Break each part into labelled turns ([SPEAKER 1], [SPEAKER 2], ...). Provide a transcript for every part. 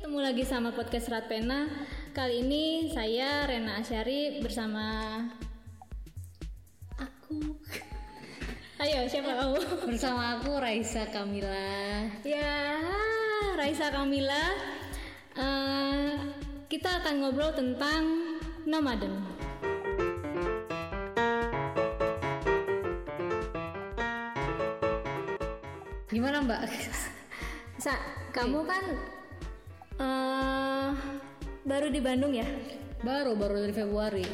[SPEAKER 1] ketemu lagi sama podcast Rat Pena. Kali ini saya Rena Asyari bersama
[SPEAKER 2] Aku
[SPEAKER 1] Ayo, siapa kamu?
[SPEAKER 2] bersama aku Raisa Kamila.
[SPEAKER 1] ya, Raisa Kamila. Eh, kita akan ngobrol tentang nomaden.
[SPEAKER 2] Gimana Mbak?
[SPEAKER 1] Sa, kamu kan eh baru di Bandung ya?
[SPEAKER 2] Baru baru dari Februari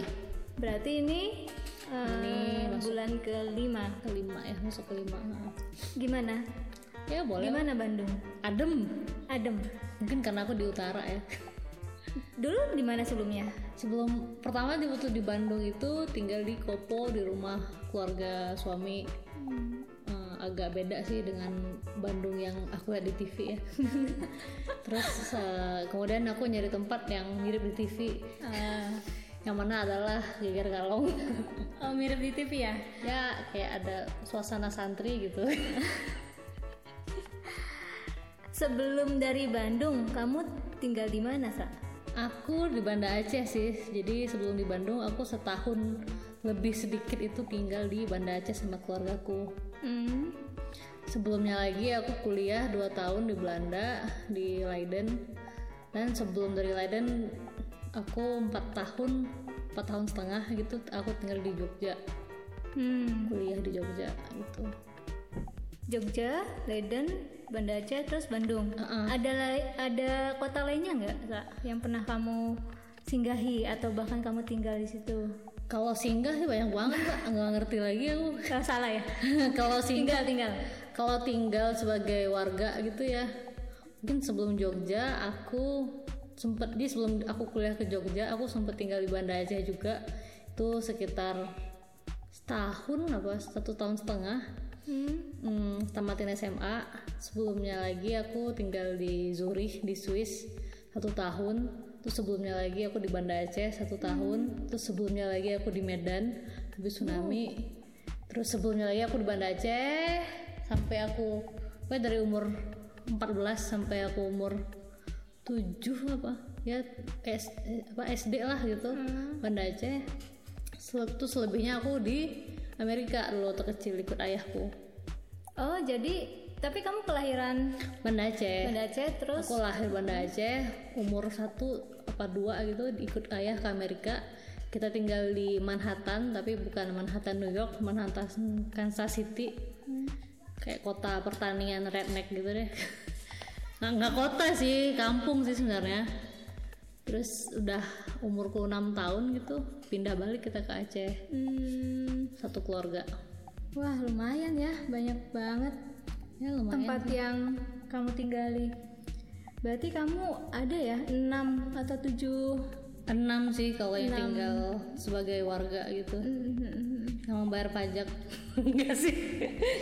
[SPEAKER 1] Berarti ini, eh,
[SPEAKER 2] Ini masuk-
[SPEAKER 1] bulan kelima.
[SPEAKER 2] kelima ya masuk kelima. Nah.
[SPEAKER 1] Gimana?
[SPEAKER 2] Ya boleh.
[SPEAKER 1] Gimana Bandung?
[SPEAKER 2] Adem.
[SPEAKER 1] Adem.
[SPEAKER 2] Mungkin karena aku di utara ya.
[SPEAKER 1] Dulu di mana sebelumnya?
[SPEAKER 2] Sebelum pertama di waktu di Bandung itu tinggal di Kopo di rumah keluarga suami. Eh, agak beda sih dengan Bandung yang aku lihat di TV ya. Terus eh, kemudian aku nyari tempat yang mirip di TV.
[SPEAKER 1] Eh,
[SPEAKER 2] Yang mana adalah Geger Kalong.
[SPEAKER 1] oh, mirip di TV ya?
[SPEAKER 2] ya kayak ada suasana santri gitu.
[SPEAKER 1] Sebelum dari Bandung, kamu tinggal di mana, Sa?
[SPEAKER 2] Aku di Banda Aceh sih. Jadi sebelum di Bandung aku setahun lebih sedikit itu tinggal di Banda Aceh sama keluargaku.
[SPEAKER 1] Hmm.
[SPEAKER 2] Sebelumnya lagi aku kuliah 2 tahun di Belanda di Leiden. Dan sebelum dari Leiden aku 4 tahun 4 tahun setengah gitu aku tinggal di Jogja
[SPEAKER 1] Hmm.
[SPEAKER 2] kuliah di Jogja gitu
[SPEAKER 1] Jogja, Leiden, Banda Aceh, terus Bandung.
[SPEAKER 2] Uh-uh.
[SPEAKER 1] Ada lai- ada kota lainnya nggak, Sa, yang pernah kamu singgahi atau bahkan kamu tinggal di situ?
[SPEAKER 2] Kalau singgah sih banyak banget pak nggak ngerti lagi aku
[SPEAKER 1] Kalau salah ya?
[SPEAKER 2] kalau singgah
[SPEAKER 1] Tinggal, tinggal.
[SPEAKER 2] Kalau tinggal sebagai warga gitu ya, mungkin sebelum Jogja aku sempet di sebelum aku kuliah ke Jogja, aku sempet tinggal di Banda Aceh juga. Itu sekitar setahun apa satu tahun setengah.
[SPEAKER 1] Hmm.
[SPEAKER 2] Hmm, tamatin SMA. Sebelumnya lagi aku tinggal di Zurich di Swiss satu tahun terus sebelumnya lagi aku di Banda Aceh satu tahun. Terus sebelumnya lagi aku di Medan habis tsunami. Terus sebelumnya lagi aku di Banda Aceh sampai aku gue dari umur 14 sampai aku umur 7 apa ya S, apa SD lah gitu hmm. Banda Aceh. Terus selebihnya aku di Amerika loh terkecil ikut ayahku.
[SPEAKER 1] Oh jadi tapi kamu kelahiran
[SPEAKER 2] Banda Aceh.
[SPEAKER 1] Banda Aceh terus?
[SPEAKER 2] Aku lahir Banda Aceh umur satu apa dua gitu ikut ayah ke Amerika. Kita tinggal di Manhattan tapi bukan Manhattan New York Manhattan Kansas City. Hmm. kayak kota pertanian redneck gitu deh. Nggak, nggak kota sih kampung sih sebenarnya. Terus udah umurku 6 tahun gitu pindah balik kita ke Aceh.
[SPEAKER 1] Hmm.
[SPEAKER 2] satu keluarga.
[SPEAKER 1] Wah lumayan ya banyak banget.
[SPEAKER 2] Ya, lumayan
[SPEAKER 1] tempat sih. yang kamu tinggali. Berarti kamu ada ya 6 atau 7
[SPEAKER 2] enam sih kalau yang tinggal sebagai warga gitu.
[SPEAKER 1] Hmm,
[SPEAKER 2] nggak bayar pajak. Enggak sih.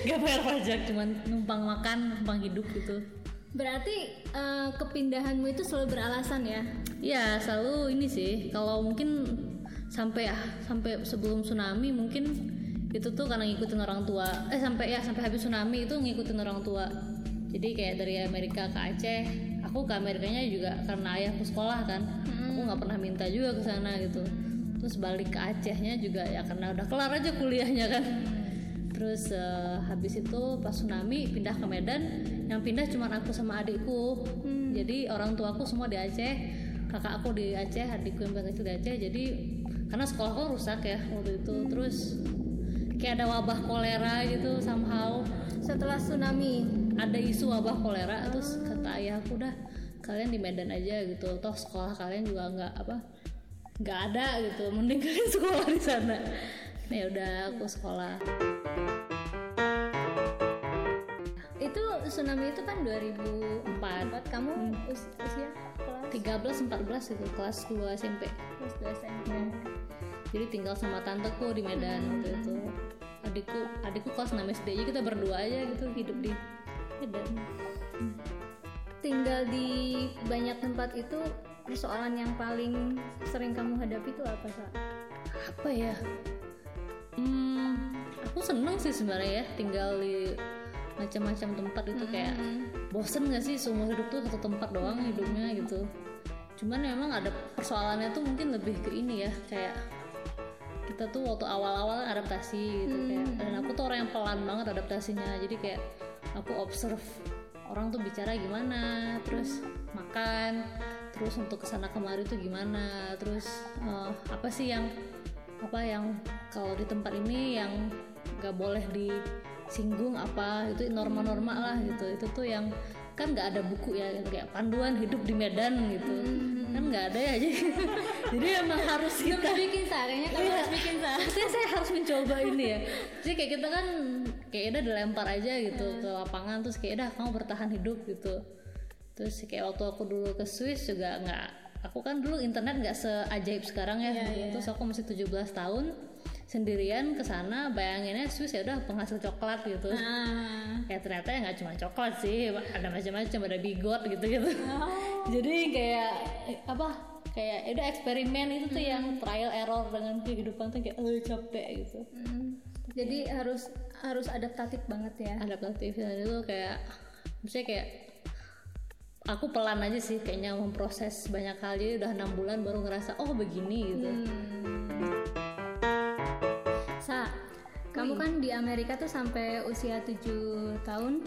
[SPEAKER 2] Nggak bayar pajak cuman numpang makan numpang hidup gitu.
[SPEAKER 1] Berarti eh, kepindahanmu itu selalu beralasan ya?
[SPEAKER 2] ya selalu ini sih. Kalau mungkin sampai sampai sebelum tsunami mungkin itu tuh karena ngikutin orang tua. Eh sampai ya sampai habis tsunami itu ngikutin orang tua. Jadi kayak dari Amerika ke Aceh aku ke Amerikanya juga karena ayahku sekolah kan. Aku nggak pernah minta juga ke sana gitu. Terus balik ke Acehnya juga ya karena udah kelar aja kuliahnya kan. Terus eh, habis itu pas tsunami pindah ke Medan yang pindah cuma aku sama adikku. Jadi orang tuaku semua di Aceh kakak aku di Aceh adikku yang kecil di Aceh. Jadi karena sekolahku rusak ya waktu itu. Terus kayak ada wabah kolera gitu somehow.
[SPEAKER 1] Setelah tsunami.
[SPEAKER 2] Ada isu wabah kolera terus kata ayahku udah kalian di Medan aja gitu. Toh sekolah kalian juga nggak apa nggak ada gitu. Mending kalian sekolah di sana. Ya udah aku sekolah.
[SPEAKER 1] Itu tsunami itu kan 2004.
[SPEAKER 2] empat.
[SPEAKER 1] Kamu us- usia kelas?
[SPEAKER 2] 13 14 itu kelas 2 SMP
[SPEAKER 1] kelas 2 SMP.
[SPEAKER 2] jadi tinggal sama tanteku di Medan waktu itu. Adikku adikku kelas 6 SD aja kita berdua aja gitu hidup di Medan
[SPEAKER 1] Tinggal di banyak tempat itu persoalan yang paling sering kamu hadapi itu apa, Sa?
[SPEAKER 2] apa ya? Hmm, aku seneng sih sebenarnya ya tinggal di macam-macam tempat itu kayak bosen gak sih? Seumur hidup tuh satu tempat doang hidupnya gitu. Cuman memang ada persoalannya tuh mungkin lebih ke ini ya kayak kita tuh waktu awal-awal adaptasi gitu kayak dan aku tuh orang yang pelan banget adaptasinya. Jadi kayak aku observe orang tuh bicara gimana terus makan terus untuk ke sana kemari tuh gimana terus eh, apa sih yang apa yang kalau di tempat ini yang nggak boleh disinggung apa itu norma-norma lah gitu. Itu tuh yang kan nggak ada buku ya gitu, kayak panduan hidup di Medan gitu. Kan nggak ada ya jadi jadi emang harus kita
[SPEAKER 1] bikin sa. Kayaknya kamu harus bikin sa.
[SPEAKER 2] Maksudnya saya harus mencoba ini ya. Jadi kayak kita kan kayak udah dilempar aja gitu ke lapangan terus kayak udah kamu bertahan hidup gitu. Terus kayak waktu aku dulu ke Swiss juga nggak aku kan dulu internet nggak seajaib sekarang ya. Terus aku masih 17 tahun sendirian ke sana bayanginnya Swiss ya udah penghasil coklat gitu.
[SPEAKER 1] Ah.
[SPEAKER 2] Ya ternyata ya nggak cuma coklat sih ada macam-macam ada bigot gitu gitu jadi kayak eh, apa kayak ya udah eksperimen itu tuh yang trial error dengan kehidupan tuh kayak eh capek gitu.
[SPEAKER 1] Hmm. jadi harus harus adaptatif banget ya.
[SPEAKER 2] Adaptatif dan itu kayak maksudnya kayak aku pelan aja sih kayaknya memproses banyak hal. Jadi udah enam bulan baru ngerasa oh begini gitu
[SPEAKER 1] sa kamu kan di Amerika tuh sampai usia 7 tahun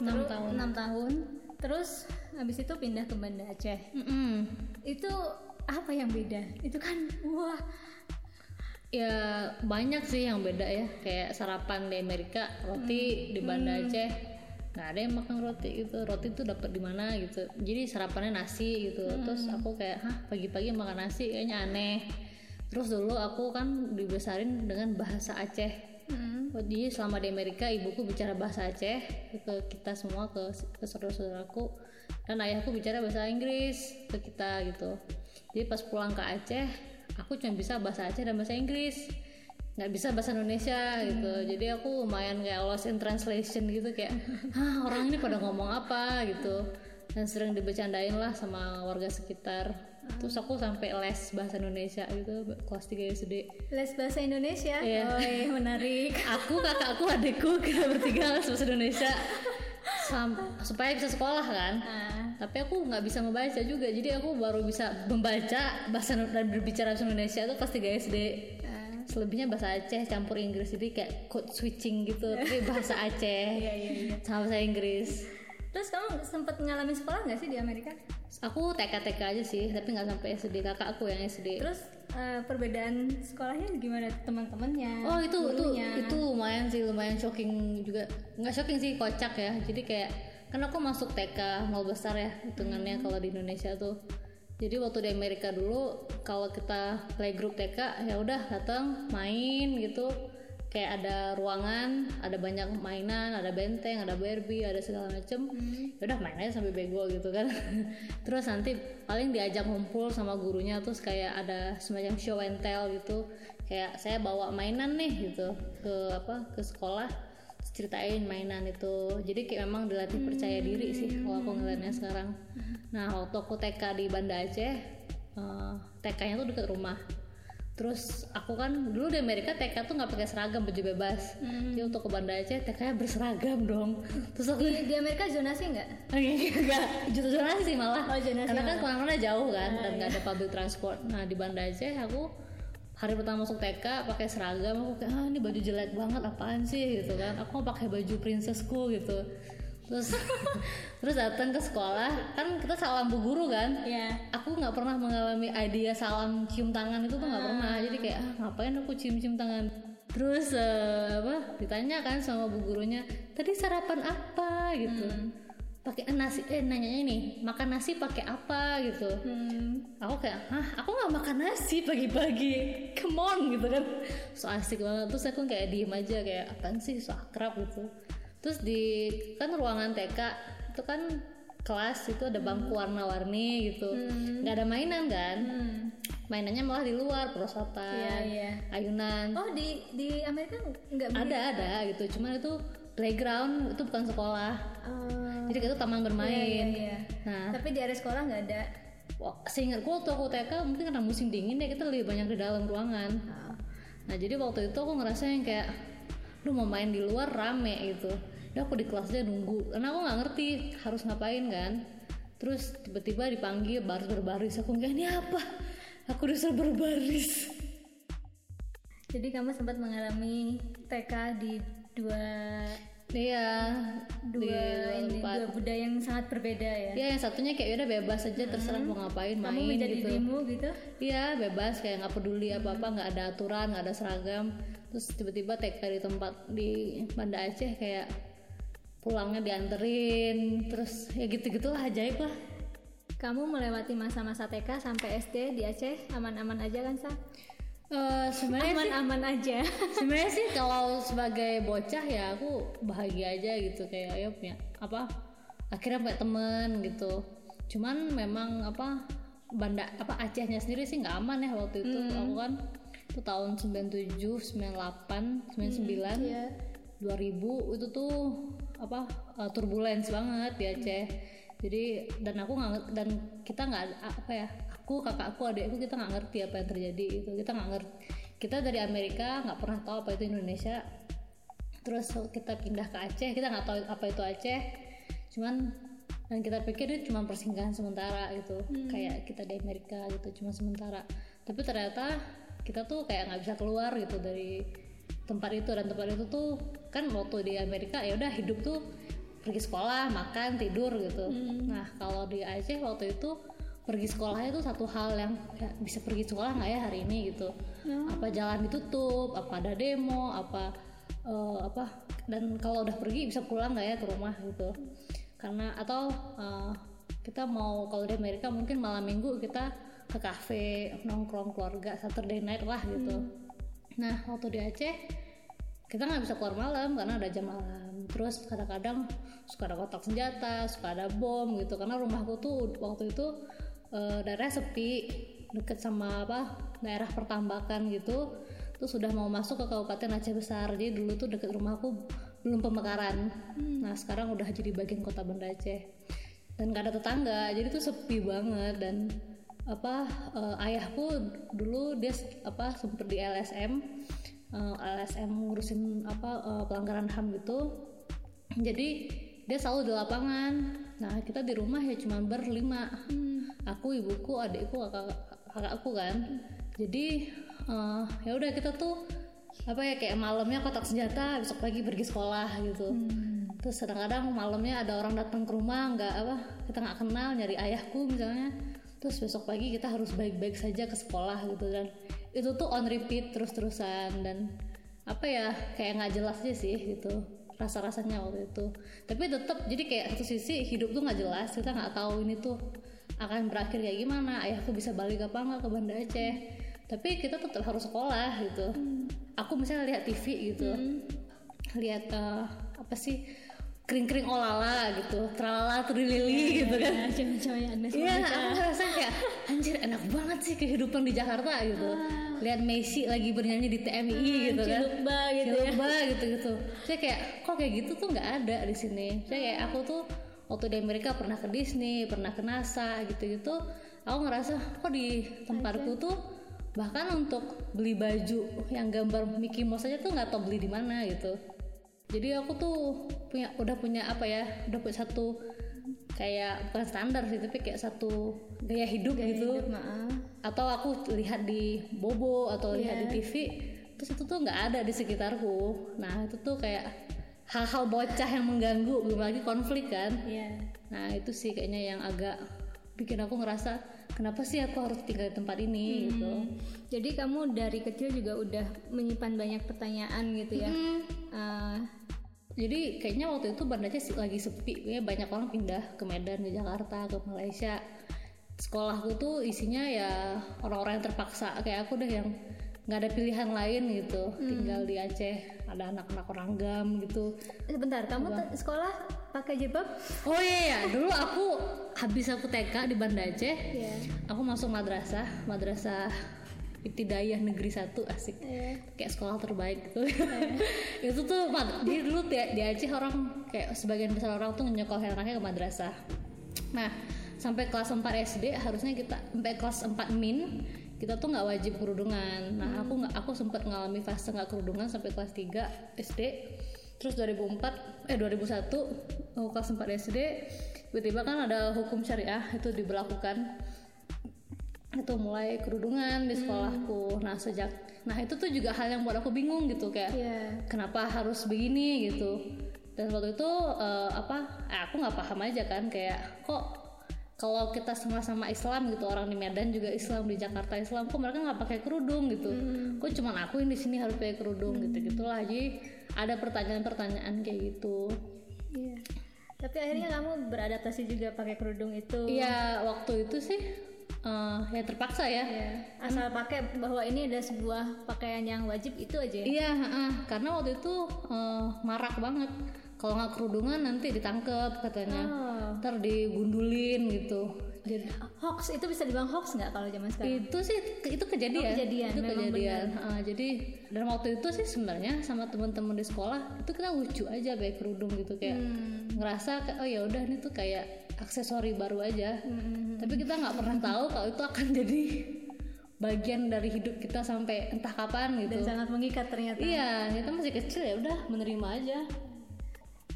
[SPEAKER 2] enam
[SPEAKER 1] Terus-
[SPEAKER 2] tahun.
[SPEAKER 1] Enam tahun. Terus habis itu pindah ke Banda Aceh.
[SPEAKER 2] Mm-mm.
[SPEAKER 1] itu apa yang beda? Itu kan wah.
[SPEAKER 2] Ya banyak sih yang beda ya. Kayak sarapan di Amerika roti di Banda Aceh. Nggak ada yang makan roti gitu. Roti tuh dapat di mana gitu. Jadi sarapannya nasi gitu. Terus aku kayak hah pagi-pagi makan nasi kayaknya aneh terus dulu aku kan dibesarin dengan bahasa Aceh
[SPEAKER 1] Hmm.
[SPEAKER 2] Oh, Jadi selama di Amerika ibuku bicara bahasa Aceh ke kita semua ke, ke saudara-saudaraku dan ayahku bicara bahasa Inggris ke kita gitu. Jadi pas pulang ke Aceh aku cuma bisa bahasa Aceh dan bahasa Inggris nggak bisa bahasa Indonesia gitu. Jadi aku lumayan kayak lost in translation gitu kayak Hah, orang ini pada ngomong apa gitu dan sering dibecandain lah sama warga sekitar. Terus aku sampai les bahasa Indonesia gitu kelas 3 SD.
[SPEAKER 1] les bahasa Indonesia?
[SPEAKER 2] Iya.
[SPEAKER 1] oh iya, menarik.
[SPEAKER 2] Aku kakakku adikku kita bertiga les bahasa Indonesia. Sam- supaya bisa sekolah kan.
[SPEAKER 1] Ah.
[SPEAKER 2] Tapi aku nggak bisa membaca juga. Jadi aku baru bisa membaca bahasa dan berbicara bahasa Indonesia itu pas 3 SD
[SPEAKER 1] ah.
[SPEAKER 2] selebihnya bahasa Aceh campur Inggris. Jadi kayak code switching gitu. Tapi bahasa Aceh
[SPEAKER 1] iya iya iya.
[SPEAKER 2] sama bahasa Inggris
[SPEAKER 1] terus kamu sempat ngalamin sekolah nggak sih di Amerika?
[SPEAKER 2] Aku TK-TK aja sih tapi nggak sampai SD kakakku yang SD
[SPEAKER 1] terus eh, perbedaan sekolahnya gimana teman-temannya
[SPEAKER 2] Oh itu itu
[SPEAKER 1] gurunya?
[SPEAKER 2] itu lumayan sih lumayan shocking juga. Nggak shocking sih kocak ya. Jadi kayak kan aku masuk TK mau besar ya hitungannya kalau di Indonesia tuh. Jadi waktu di Amerika dulu kalau kita playgroup TK ya udah datang main gitu kayak ada ruangan ada banyak mainan ada benteng ada Barbie ada segala macem. Ya udah main aja sampai bego gitu kan. Terus nanti paling diajak ngumpul sama gurunya terus kayak ada semacam show and tell gitu. Kayak saya bawa mainan nih gitu. Ke apa ke sekolah terus ceritain mainan itu. Jadi kayak memang dilatih percaya diri sih kalau aku ngeliatnya sekarang. Nah waktu aku TK di Banda Aceh eh, TK-nya tuh deket rumah terus aku kan dulu di Amerika TK tuh nggak pakai seragam baju bebas. Jadi waktu ke Banda Aceh TK-nya berseragam dong. Terus aku
[SPEAKER 1] di, di Amerika zonasi nggak?
[SPEAKER 2] Enggak juta zonasi sih malah.
[SPEAKER 1] Oh, zonasi
[SPEAKER 2] karena kan
[SPEAKER 1] ke
[SPEAKER 2] mana-mana jauh kan dan nggak ada public transport. Nah di Banda Aceh aku hari pertama masuk TK pakai seragam aku kayak ah ini baju jelek banget apaan sih? Gitu kan. Aku mau pakai baju princessku gitu terus terus datang ke sekolah. Kan kita salam bu guru kan?
[SPEAKER 1] Ya
[SPEAKER 2] aku nggak pernah mengalami idea salam cium tangan itu tuh nggak pernah. Jadi kayak ah, ngapain aku cium cium tangan? Terus eh, apa ditanya kan sama bu gurunya tadi sarapan apa? Gitu. Pakai eh, nasi eh nanyanya ini makan nasi pakai apa? Gitu.
[SPEAKER 1] Hmm.
[SPEAKER 2] aku kayak hah aku nggak makan nasi pagi-pagi? Come on. Gitu kan. So asik banget. Terus aku kayak diem aja kayak apaan sih? So akrab gitu terus di kan ruangan TK itu kan kelas itu ada bangku warna-warni gitu. Nggak ada mainan kan?
[SPEAKER 1] Hmm.
[SPEAKER 2] mainannya malah di luar perosotan
[SPEAKER 1] Iya, iya.
[SPEAKER 2] ayunan.
[SPEAKER 1] Oh di di Amerika nggak begitu?
[SPEAKER 2] ada ada gitu. Cuman itu playground itu bukan sekolah.
[SPEAKER 1] Oh,
[SPEAKER 2] jadi itu taman bermain.
[SPEAKER 1] iya, iya, iya.
[SPEAKER 2] nah.
[SPEAKER 1] Tapi di area sekolah nggak ada?
[SPEAKER 2] Seingatku waktu aku TK mungkin karena musim dingin ya kita lebih banyak di dalam ruangan. Nah jadi waktu itu aku ngerasa yang kayak lu mau main di luar rame gitu. udah aku di kelasnya nunggu. Karena aku nggak ngerti harus ngapain kan. Terus tiba-tiba dipanggil baris berbaris. Aku nggak ini apa? Aku disuruh berbaris.
[SPEAKER 1] Jadi kamu sempat mengalami TK di dua
[SPEAKER 2] iya
[SPEAKER 1] dua ini dua budaya yang sangat berbeda ya.
[SPEAKER 2] ya yang satunya kayak udah bebas aja terserah mau ngapain
[SPEAKER 1] kamu
[SPEAKER 2] main
[SPEAKER 1] menjadi
[SPEAKER 2] gitu.
[SPEAKER 1] dirimu gitu.
[SPEAKER 2] Iya bebas kayak nggak peduli apa apa nggak ada aturan nggak ada seragam terus tiba-tiba TK di tempat di Banda Aceh kayak pulangnya dianterin terus ya gitu gitulah ajaib lah
[SPEAKER 1] Kamu melewati masa-masa TK sampai SD di Aceh aman-aman aja kan sa?
[SPEAKER 2] Sebenarnya sih
[SPEAKER 1] Aman-aman aja.
[SPEAKER 2] sebenarnya sih kalau sebagai bocah ya aku bahagia aja gitu kayak ya punya apa akhirnya punya temen gitu cuman memang apa Banda apa Acehnya sendiri sih nggak aman ya waktu itu aku kan itu tahun 97 98 99
[SPEAKER 1] Iya.
[SPEAKER 2] 2000 itu tuh apa uh, turbulence banget di Aceh. Jadi dan aku nggak dan kita nggak apa ya aku kakakku adikku kita nggak ngerti apa yang terjadi itu kita nggak ngerti kita dari Amerika nggak pernah tahu apa itu Indonesia. Terus kita pindah ke Aceh kita nggak tahu apa itu Aceh. Cuman dan kita pikir itu cuma persinggahan sementara gitu. Kayak kita di Amerika gitu cuma sementara. Tapi ternyata kita tuh kayak nggak bisa keluar gitu dari tempat itu. Dan tempat itu tuh kan waktu di Amerika ya udah hidup tuh pergi sekolah makan tidur gitu. Nah kalau di Aceh waktu itu pergi sekolahnya itu satu hal yang ya, bisa pergi sekolah nggak ya hari ini gitu. Apa jalan ditutup apa ada demo apa eh, apa dan kalau udah pergi bisa pulang nggak ya ke rumah gitu. Karena atau eh, kita mau kalau di Amerika mungkin malam minggu kita ke kafe nongkrong keluarga Saturday night lah gitu. Nah waktu di Aceh kita nggak bisa keluar malam karena ada jam malam. Terus kadang-kadang suka ada kotak senjata suka ada bom gitu. Karena rumahku tuh waktu itu eh, daerah sepi deket sama apa daerah pertambakan gitu. Terus sudah mau masuk ke Kabupaten Aceh Besar. Jadi dulu tuh deket rumahku belum pemekaran. Nah sekarang udah jadi bagian kota Banda Aceh. Dan gak ada tetangga jadi tuh sepi banget. Dan apa eh, ayahku dulu dia apa sempet di LSM eh, LSM ngurusin apa eh, pelanggaran HAM gitu. Jadi dia selalu di lapangan. Nah kita di rumah ya cuma berlima. Aku ibuku adikku kakak kakakku kan. Jadi eh, ya udah kita tuh apa ya kayak malamnya kotak senjata besok pagi pergi sekolah gitu. Terus kadang-kadang malamnya ada orang datang ke rumah nggak apa kita nggak kenal nyari ayahku misalnya terus besok pagi kita harus baik-baik saja ke sekolah gitu dan itu tuh on repeat terus-terusan dan apa ya kayak nggak jelas aja sih gitu rasa-rasanya waktu itu. Tapi tetap jadi kayak satu sisi hidup tuh nggak jelas kita nggak tahu ini tuh akan berakhir kayak gimana ayahku bisa balik apa nggak ke Banda Aceh? Tapi kita tetap harus sekolah gitu. Aku misalnya lihat TV gitu. Lihat eh, apa sih kering-kering olala gitu tralala trilili gitu kan
[SPEAKER 1] Nah, cewek-cewek yang aneh
[SPEAKER 2] Iya, aku ngerasa kayak anjir enak banget sih kehidupan di Jakarta gitu. Lihat Messi lagi bernyanyi di TMI gitu kan.
[SPEAKER 1] Cilukba gitu ya.
[SPEAKER 2] Cilukba gitu gitu. Saya kayak kok kayak gitu tuh nggak ada di sini. Saya kayak aku tuh waktu di Amerika pernah ke Disney, pernah ke NASA gitu-gitu. Aku ngerasa kok di tempatku tuh bahkan untuk beli baju yang gambar Mickey Mouse aja tuh nggak tahu beli di mana gitu. Jadi aku tuh punya udah punya apa ya, udah punya satu kayak bukan standar sih tapi kayak satu gaya hidup gitu
[SPEAKER 1] Maaf.
[SPEAKER 2] atau aku lihat di Bobo atau lihat di TV terus itu tuh nggak ada di sekitarku nah itu tuh kayak hal-hal bocah yang mengganggu belum lagi konflik kan
[SPEAKER 1] Iya.
[SPEAKER 2] nah itu sih kayaknya yang agak bikin aku ngerasa kenapa sih aku harus tinggal di tempat ini gitu.
[SPEAKER 1] Jadi kamu dari kecil juga udah menyimpan banyak pertanyaan gitu ya. Eh,
[SPEAKER 2] jadi kayaknya waktu itu Banda Aceh lagi sepi ya. Banyak orang pindah ke Medan ke Jakarta ke Malaysia. Sekolahku tuh isinya ya orang-orang yang terpaksa. Kayak aku deh yang nggak ada pilihan lain gitu. Tinggal di Aceh ada anak-anak orang gam gitu.
[SPEAKER 1] Sebentar, kamu sekolah pakai jilbab?
[SPEAKER 2] oh iya ya dulu aku habis aku TK di Banda Aceh
[SPEAKER 1] Iya.
[SPEAKER 2] aku masuk madrasah madrasah Ibtidaiyah Negeri 1 asik.
[SPEAKER 1] Iya.
[SPEAKER 2] kayak sekolah terbaik gitu. Itu tuh jadi dulu di, di Aceh orang kayak sebagian besar orang tuh nyekolahin anaknya ke madrasah. Nah sampai kelas 4 SD harusnya kita sampai kelas 4 min kita tuh nggak wajib kerudungan. Nah aku nggak aku sempat ngalami fase nggak kerudungan sampai kelas 3 SD terus 2004 eh 2001 aku kelas 4 SD tiba-tiba kan ada hukum syariah itu diberlakukan. Itu mulai kerudungan di sekolahku. Nah sejak nah itu tuh juga hal yang buat aku bingung gitu kayak
[SPEAKER 1] Iya.
[SPEAKER 2] kenapa harus begini gitu. Dan waktu itu eh, apa eh, aku nggak paham aja kan kayak kok kalau kita sama-sama Islam gitu orang di Medan juga Islam di Jakarta Islam kok mereka nggak pakai kerudung gitu kok cuman aku yang di sini harus pakai kerudung gitu gitulah jadi ada pertanyaan-pertanyaan kayak gitu
[SPEAKER 1] Iya. Tapi akhirnya kamu beradaptasi juga pakai kerudung itu.
[SPEAKER 2] Iya waktu itu sih eh, ya terpaksa ya
[SPEAKER 1] Iya. Asal pakai bahwa ini ada sebuah pakaian yang wajib itu aja ya.
[SPEAKER 2] Iya, heeh. karena waktu itu eh, marak banget. Kalau nggak kerudungan nanti ditangkep katanya,
[SPEAKER 1] Oh.
[SPEAKER 2] ntar digundulin gitu. Jadi
[SPEAKER 1] Hoax itu bisa dibilang hoax nggak kalau zaman sekarang?
[SPEAKER 2] itu sih itu kejadian,
[SPEAKER 1] Oh, kejadian,
[SPEAKER 2] itu
[SPEAKER 1] memang
[SPEAKER 2] kejadian. Heeh, jadi dan waktu itu sih sebenarnya sama teman-teman di sekolah itu kita lucu aja pakai kerudung gitu kayak
[SPEAKER 1] Hmm.
[SPEAKER 2] ngerasa kayak, oh ya udah ini tuh kayak aksesori baru aja.
[SPEAKER 1] Hmm.
[SPEAKER 2] Tapi kita nggak pernah tahu kalau itu akan jadi bagian dari hidup kita sampai entah kapan gitu.
[SPEAKER 1] Dan sangat mengikat ternyata.
[SPEAKER 2] Iya, kita masih kecil ya udah menerima aja.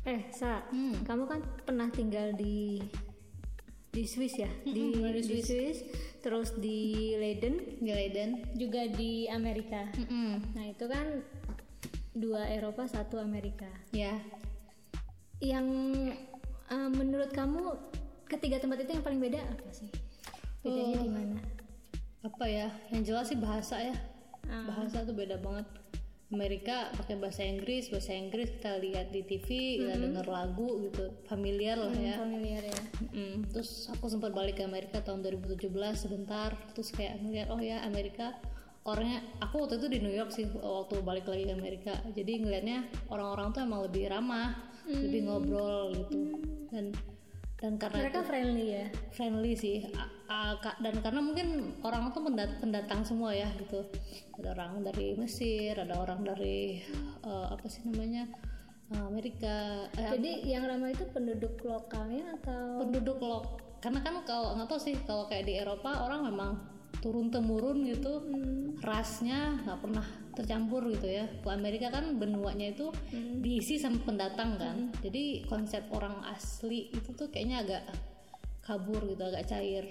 [SPEAKER 1] Eh, Sa,
[SPEAKER 2] Hmm.
[SPEAKER 1] kamu kan pernah tinggal di di Swiss ya? di,
[SPEAKER 2] pernah di
[SPEAKER 1] di Swiss, terus di Leiden,
[SPEAKER 2] Di Leiden.
[SPEAKER 1] juga di Amerika.
[SPEAKER 2] Mm-mm.
[SPEAKER 1] Nah, itu kan dua Eropa, satu Amerika.
[SPEAKER 2] Ya.
[SPEAKER 1] Yang eh, menurut kamu ketiga tempat itu yang paling beda apa sih? Bedanya
[SPEAKER 2] Oh.
[SPEAKER 1] di mana?
[SPEAKER 2] Apa ya? Yang jelas sih bahasa ya.
[SPEAKER 1] Ah.
[SPEAKER 2] Bahasa tuh beda banget. Amerika pakai bahasa Inggris, bahasa Inggris kita lihat di TV, kita denger lagu gitu, familiar lah ya.
[SPEAKER 1] Familiar ya.
[SPEAKER 2] Mm, Terus aku sempat balik ke Amerika tahun 2017 sebentar, terus kayak ngeliat oh ya Amerika. Orangnya, aku waktu itu di New York sih waktu balik lagi ke Amerika, jadi ngelihatnya orang-orang tuh emang lebih ramah, lebih ngobrol gitu, dan dan karena
[SPEAKER 1] Mereka friendly ya.
[SPEAKER 2] friendly sih. A- a- ka- dan karena mungkin orang tuh pendat- pendatang semua ya gitu. Ada orang dari Mesir ada orang dari eh, apa sih namanya eh, Amerika eh,
[SPEAKER 1] Jadi yang ramah itu penduduk lokalnya atau?
[SPEAKER 2] Penduduk lo karena kan kalau nggak tahu sih kalau kayak di Eropa orang memang turun temurun gitu rasnya nggak pernah tercampur gitu ya. Kalau Amerika kan benuanya itu diisi sama pendatang kan. Jadi konsep orang asli itu tuh kayaknya agak kabur gitu agak cair.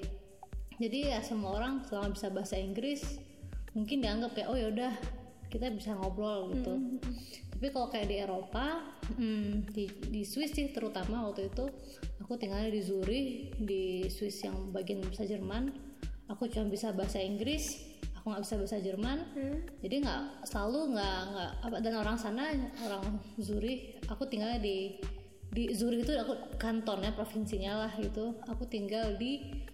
[SPEAKER 2] Jadi ya semua orang selama bisa bahasa Inggris mungkin dianggap kayak oh ya udah kita bisa ngobrol gitu. Tapi kalau kayak di Eropa hmm, di di Swiss sih terutama waktu itu aku tinggalnya di Zurich di Swiss yang bagian bisa Jerman aku cuma bisa bahasa Inggris aku nggak bisa bahasa Jerman. Jadi nggak selalu nggak nggak apa dan orang sana orang Zurich aku tinggalnya di di Zurich itu aku kantonnya provinsinya lah gitu. Aku tinggal di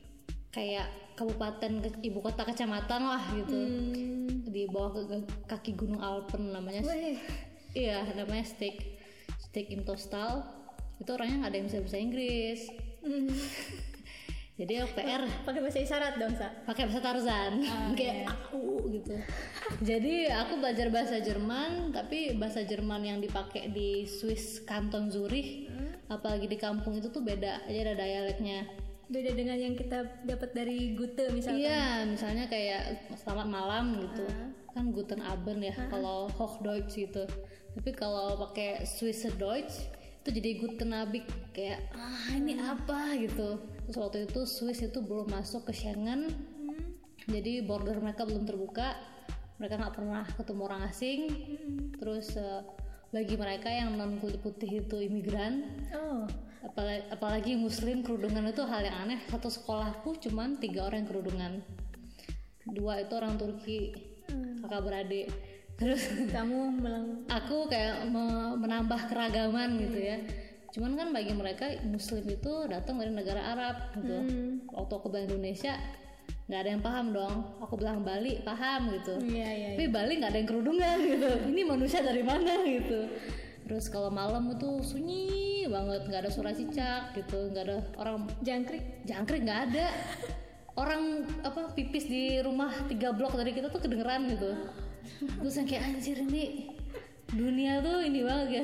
[SPEAKER 2] kayak kabupaten ke- ibu kota kecamatan lah gitu.
[SPEAKER 1] Hmm.
[SPEAKER 2] di bawah ke, kaki gunung Alpen namanya
[SPEAKER 1] Weh,
[SPEAKER 2] iya namanya Steak Steak in Tostal itu orangnya nggak ada yang bisa bahasa Inggris.
[SPEAKER 1] Hmm.
[SPEAKER 2] Jadi aku PR
[SPEAKER 1] pakai bahasa isyarat dong, Sa.
[SPEAKER 2] pakai bahasa Tarzan kayak aku gitu jadi aku belajar bahasa Jerman tapi bahasa Jerman yang dipakai di Swiss Kanton Zurich apalagi di kampung itu tuh beda jadi ada dialeknya
[SPEAKER 1] Beda dengan yang kita dapat dari Gute misalnya.
[SPEAKER 2] Iya, misalnya kayak selamat malam gitu. Kan Guten Abend ya kalau Hochdeutsch gitu. Tapi kalau pakai Swiss Deutsch itu jadi Guten Abend kayak ah ini apa? Gitu. Terus waktu itu Swiss itu belum masuk ke Schengen. Jadi border mereka belum terbuka. Mereka nggak pernah ketemu orang asing. Terus eh, bagi mereka yang non kulit putih itu imigran,
[SPEAKER 1] Oh,
[SPEAKER 2] apalagi, apalagi muslim kerudungan itu hal yang aneh. Satu sekolahku cuman tiga orang yang kerudungan. Dua itu orang Turki kakak beradik terus
[SPEAKER 1] kamu melang
[SPEAKER 2] aku kayak me- menambah keragaman gitu ya. Cuman kan bagi mereka muslim itu datang dari negara Arab gitu. Waktu aku bilang Indonesia nggak ada yang paham dong. Aku bilang Bali paham gitu.
[SPEAKER 1] Iya, iya.
[SPEAKER 2] tapi Bali nggak ada yang kerudungan gitu. Ini manusia dari mana gitu. Terus kalau malam itu sunyi banget. Nggak ada suara cicak gitu. Nggak ada orang
[SPEAKER 1] Jangkrik.
[SPEAKER 2] jangkrik nggak ada. Orang apa pipis di rumah tiga blok dari kita tuh kedengeran gitu terus yang kayak anjir ini dunia tuh ini banget ya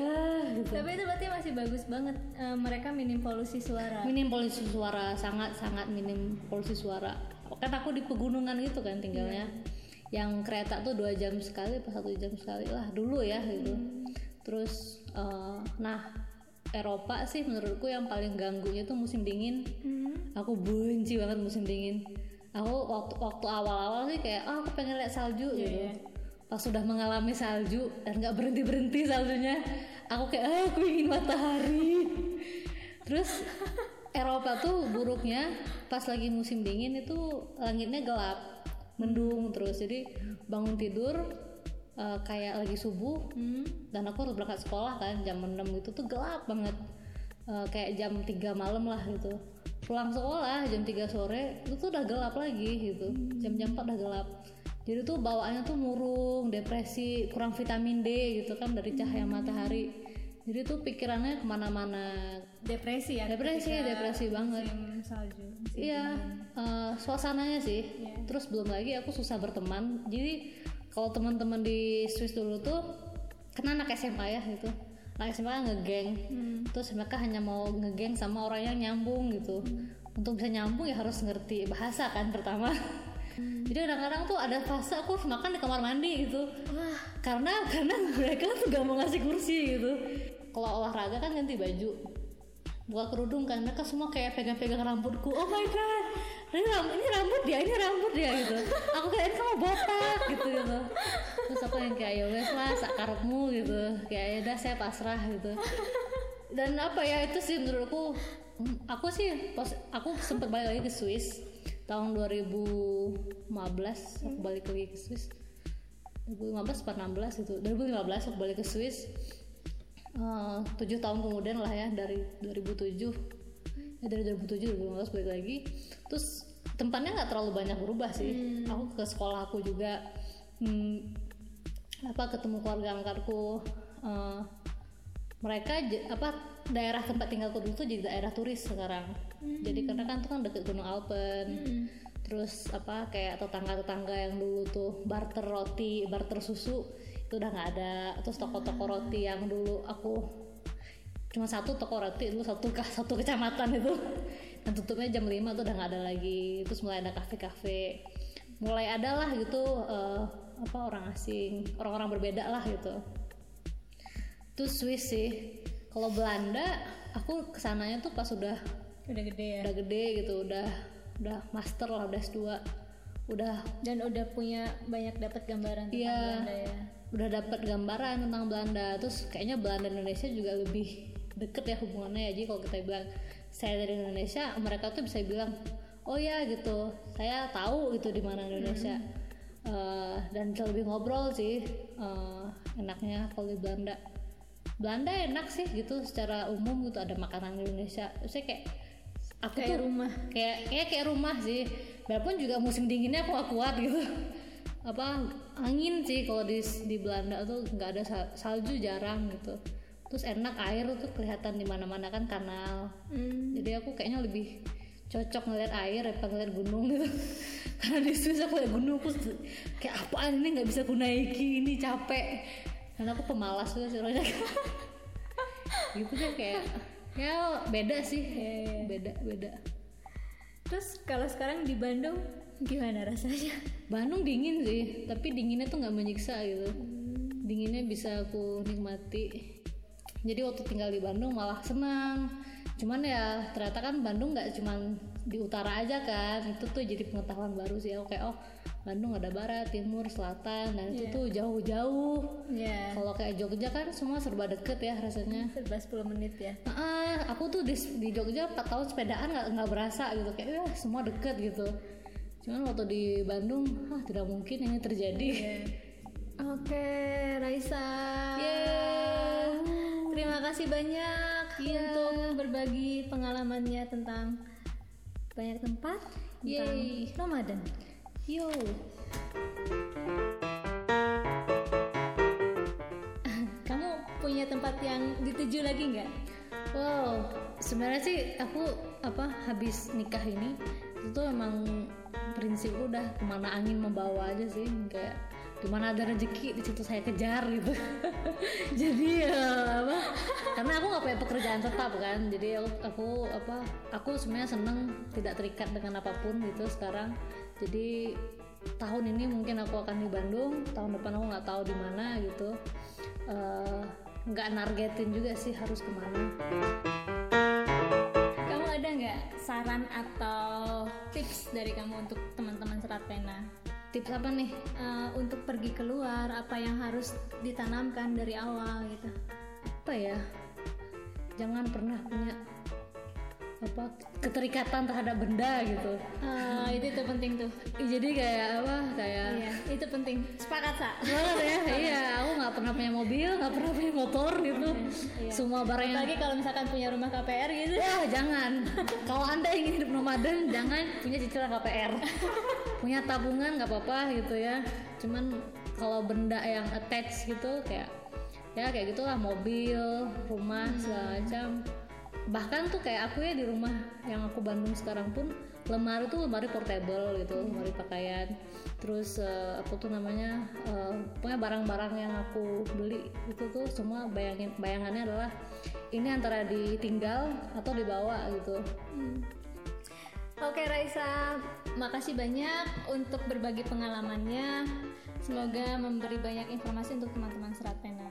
[SPEAKER 2] gitu.
[SPEAKER 1] Tapi itu berarti masih bagus banget. Eh, mereka minim polusi suara.
[SPEAKER 2] minim polusi suara sangat sangat minim polusi suara kan aku di pegunungan gitu kan tinggalnya yang kereta tuh dua jam sekali apa satu jam sekali lah dulu ya gitu terus eh, nah Eropa sih menurutku yang paling ganggunya tuh musim dingin
[SPEAKER 1] Hmm.
[SPEAKER 2] aku benci banget musim dingin aku waktu waktu awal-awal sih kayak oh aku pengen lihat salju gitu
[SPEAKER 1] iya.
[SPEAKER 2] Pas sudah mengalami salju dan nggak berhenti berhenti saljunya aku kayak ah, aku ingin matahari. Terus Eropa tuh buruknya pas lagi musim dingin itu langitnya gelap mendung terus. Jadi bangun tidur eh, kayak lagi subuh
[SPEAKER 1] Hmm.
[SPEAKER 2] dan aku harus berangkat sekolah kan jam 6 itu tuh gelap banget. Eh, kayak jam 3 malam lah gitu. Pulang sekolah jam 3 sore itu tuh udah gelap lagi gitu. Jam-jam 4 udah gelap jadi tuh bawaannya tuh murung depresi kurang vitamin D gitu kan dari cahaya matahari jadi tuh pikirannya ke mana-mana
[SPEAKER 1] Depresi ya.
[SPEAKER 2] depresi depresi banget
[SPEAKER 1] Musim salju. musim
[SPEAKER 2] Iya, eh, suasananya sih.
[SPEAKER 1] Iya.
[SPEAKER 2] Terus belum lagi aku susah berteman. Jadi kalau teman-teman di Swiss dulu tuh kena anak SMA ya gitu. Anak SMA ngegeng.
[SPEAKER 1] Hmm.
[SPEAKER 2] Terus mereka hanya mau ngegeng sama orang yang nyambung gitu. Untuk bisa nyambung ya harus ngerti bahasa kan pertama. Jadi kadang-kadang tuh ada fase aku harus makan di kamar mandi gitu.
[SPEAKER 1] Wah.
[SPEAKER 2] Karena karena mereka tuh gak mau ngasih kursi gitu. Kalau olahraga kan ganti baju buka kerudung kan mereka semua kayak pegang-pegang rambutku. Oh my god ini rambut ini rambut dia ini rambut dia gitu. Aku kayak ini kamu botak gitu gitu. Terus aku yang kayak ya wes lah sakarepmu gitu. Kayak ya udah saya pasrah gitu. Dan apa ya itu sih menurutku hmm, aku sih pas aku sempat balik lagi ke Swiss tahun 2015 aku balik lagi ke Swiss. 2015 atau 16 itu. 2015 aku balik ke Swiss. Eh, tujuh tahun kemudian lah ya dari 2007 ya dari 2007 2015 balik lagi. Terus tempatnya nggak terlalu banyak berubah sih. Aku ke sekolah aku juga hmm, apa ketemu keluarga angkarku. Eh, mereka apa daerah tempat tinggalku dulu tuh jadi daerah turis sekarang jadi karena kan itu kan deket Gunung Alpen.
[SPEAKER 1] Hmm.
[SPEAKER 2] terus apa kayak tetangga-tetangga yang dulu tuh barter roti barter susu itu udah nggak ada. Terus toko-toko roti yang dulu aku cuma satu toko roti itu satu kah satu kecamatan itu. Dan tutupnya jam 5 tuh udah nggak ada lagi. Terus mulai ada kafe-kafe. Mulai ada lah gitu eh, apa orang asing. Orang-orang berbeda lah gitu. Itu Swiss sih. Kalau Belanda aku ke sananya tuh pas udah
[SPEAKER 1] Udah gede ya.
[SPEAKER 2] udah gede gitu udah udah master lah udah S2 udah.
[SPEAKER 1] Dan udah punya banyak dapat gambaran tentang
[SPEAKER 2] Iya.
[SPEAKER 1] Belanda ya.
[SPEAKER 2] udah dapat gambaran tentang Belanda. Terus kayaknya Belanda dan Indonesia juga lebih deket ya hubungannya ya. Jadi kalau kita bilang saya dari Indonesia mereka tuh bisa bilang oh ya gitu. Saya tahu gitu di mana Indonesia. Eh, dan bisa lebih ngobrol sih eh, enaknya kalau di Belanda. Belanda enak sih gitu secara umum gitu ada makanan Indonesia. Saya kayak aku
[SPEAKER 1] Kayak
[SPEAKER 2] tuh
[SPEAKER 1] rumah.
[SPEAKER 2] kayak kayak kayak rumah sih. Walaupun juga musim dinginnya aku gak kuat gitu. Apa angin sih kalau di di Belanda tuh nggak ada sal- salju jarang gitu. Terus enak air tuh kelihatan di mana-mana kan kanal.
[SPEAKER 1] Hmm.
[SPEAKER 2] jadi aku kayaknya lebih cocok ngeliat air daripada ngeliat gunung gitu. Karena di Swiss aku liat gunung aku kayak apaan ini nggak bisa aku naiki ini capek. Karena aku pemalas sih orangnya. Gitu kan kayak ya beda sih beda beda
[SPEAKER 1] Terus kalau sekarang di Bandung gimana rasanya?
[SPEAKER 2] Bandung dingin sih, tapi dinginnya tuh nggak menyiksa gitu. Dinginnya bisa aku nikmati. Jadi waktu tinggal di Bandung malah senang. Cuman ya ternyata kan Bandung nggak cuman di utara aja kan. Itu tuh jadi pengetahuan baru sih. Aku kayak oh Bandung ada barat, timur, selatan, dan itu tuh jauh-jauh.
[SPEAKER 1] Ya.
[SPEAKER 2] Kalau kayak Jogja kan semua serba deket ya rasanya.
[SPEAKER 1] Serba 10 menit ya.
[SPEAKER 2] Ah, aku tuh di, di Jogja 4 tahun sepedaan nggak nggak berasa gitu kayak ya semua deket gitu. Cuman waktu di Bandung, ah tidak mungkin ini terjadi.
[SPEAKER 1] Oke, Raisa.
[SPEAKER 2] Yeah.
[SPEAKER 1] Terima kasih banyak
[SPEAKER 2] Iya.
[SPEAKER 1] untuk berbagi pengalamannya tentang banyak tempat tentang
[SPEAKER 2] Yeay.
[SPEAKER 1] Ramadan.
[SPEAKER 2] Yo.
[SPEAKER 1] Kamu punya tempat yang dituju lagi nggak?
[SPEAKER 2] Wow, sebenarnya sih aku apa habis nikah ini itu tuh emang prinsipku udah ke mana angin membawa aja sih kayak di mana ada rezeki di situ saya kejar gitu. jadi ya apa? Karena aku nggak punya pekerjaan tetap kan, jadi aku, apa? Aku sebenarnya seneng tidak terikat dengan apa pun gitu sekarang. Jadi tahun ini mungkin aku akan di Bandung, tahun depan aku nggak tahu di mana gitu. Eh, nggak nargetin juga sih harus ke mana
[SPEAKER 1] Kamu ada nggak saran atau tips dari kamu untuk teman-teman serat pena
[SPEAKER 2] tips apa nih
[SPEAKER 1] Eh, untuk pergi keluar apa yang harus ditanamkan dari awal gitu?
[SPEAKER 2] apa ya jangan pernah punya apa keterikatan terhadap benda gitu.
[SPEAKER 1] Eh, itu tuh penting tuh.
[SPEAKER 2] jadi kayak apa kayak
[SPEAKER 1] Iya, itu penting. Sepakat sa.
[SPEAKER 2] banget ya? Iya aku nggak pernah punya mobil nggak pernah punya motor gitu. Semua barang yang
[SPEAKER 1] Apalagi kalau misalkan punya rumah KPR gitu.
[SPEAKER 2] ya jangan. Kalau anda ingin hidup nomaden jangan punya cicilan KPR punya tabungan nggak apa-apa gitu ya. Cuman kalau benda yang attach gitu kayak ya kayak gitulah mobil rumah segala macam bahkan tuh kayak aku ya di rumah yang aku Bandung sekarang pun lemari tuh lemari portable gitu lemari pakaian. Terus eh, apa tuh namanya eh, pokoknya barang-barang yang aku beli itu tuh semua bayangin bayangannya adalah ini antara ditinggal atau dibawa gitu.
[SPEAKER 1] Oke Raisa, makasih banyak untuk berbagi pengalamannya. Semoga memberi banyak informasi untuk teman-teman serat pena.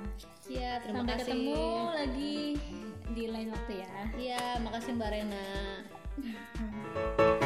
[SPEAKER 2] Iya, terima
[SPEAKER 1] Sampai
[SPEAKER 2] kasih.
[SPEAKER 1] ketemu lagi di lain waktu ya.
[SPEAKER 2] Iya, makasih Mbak Rena.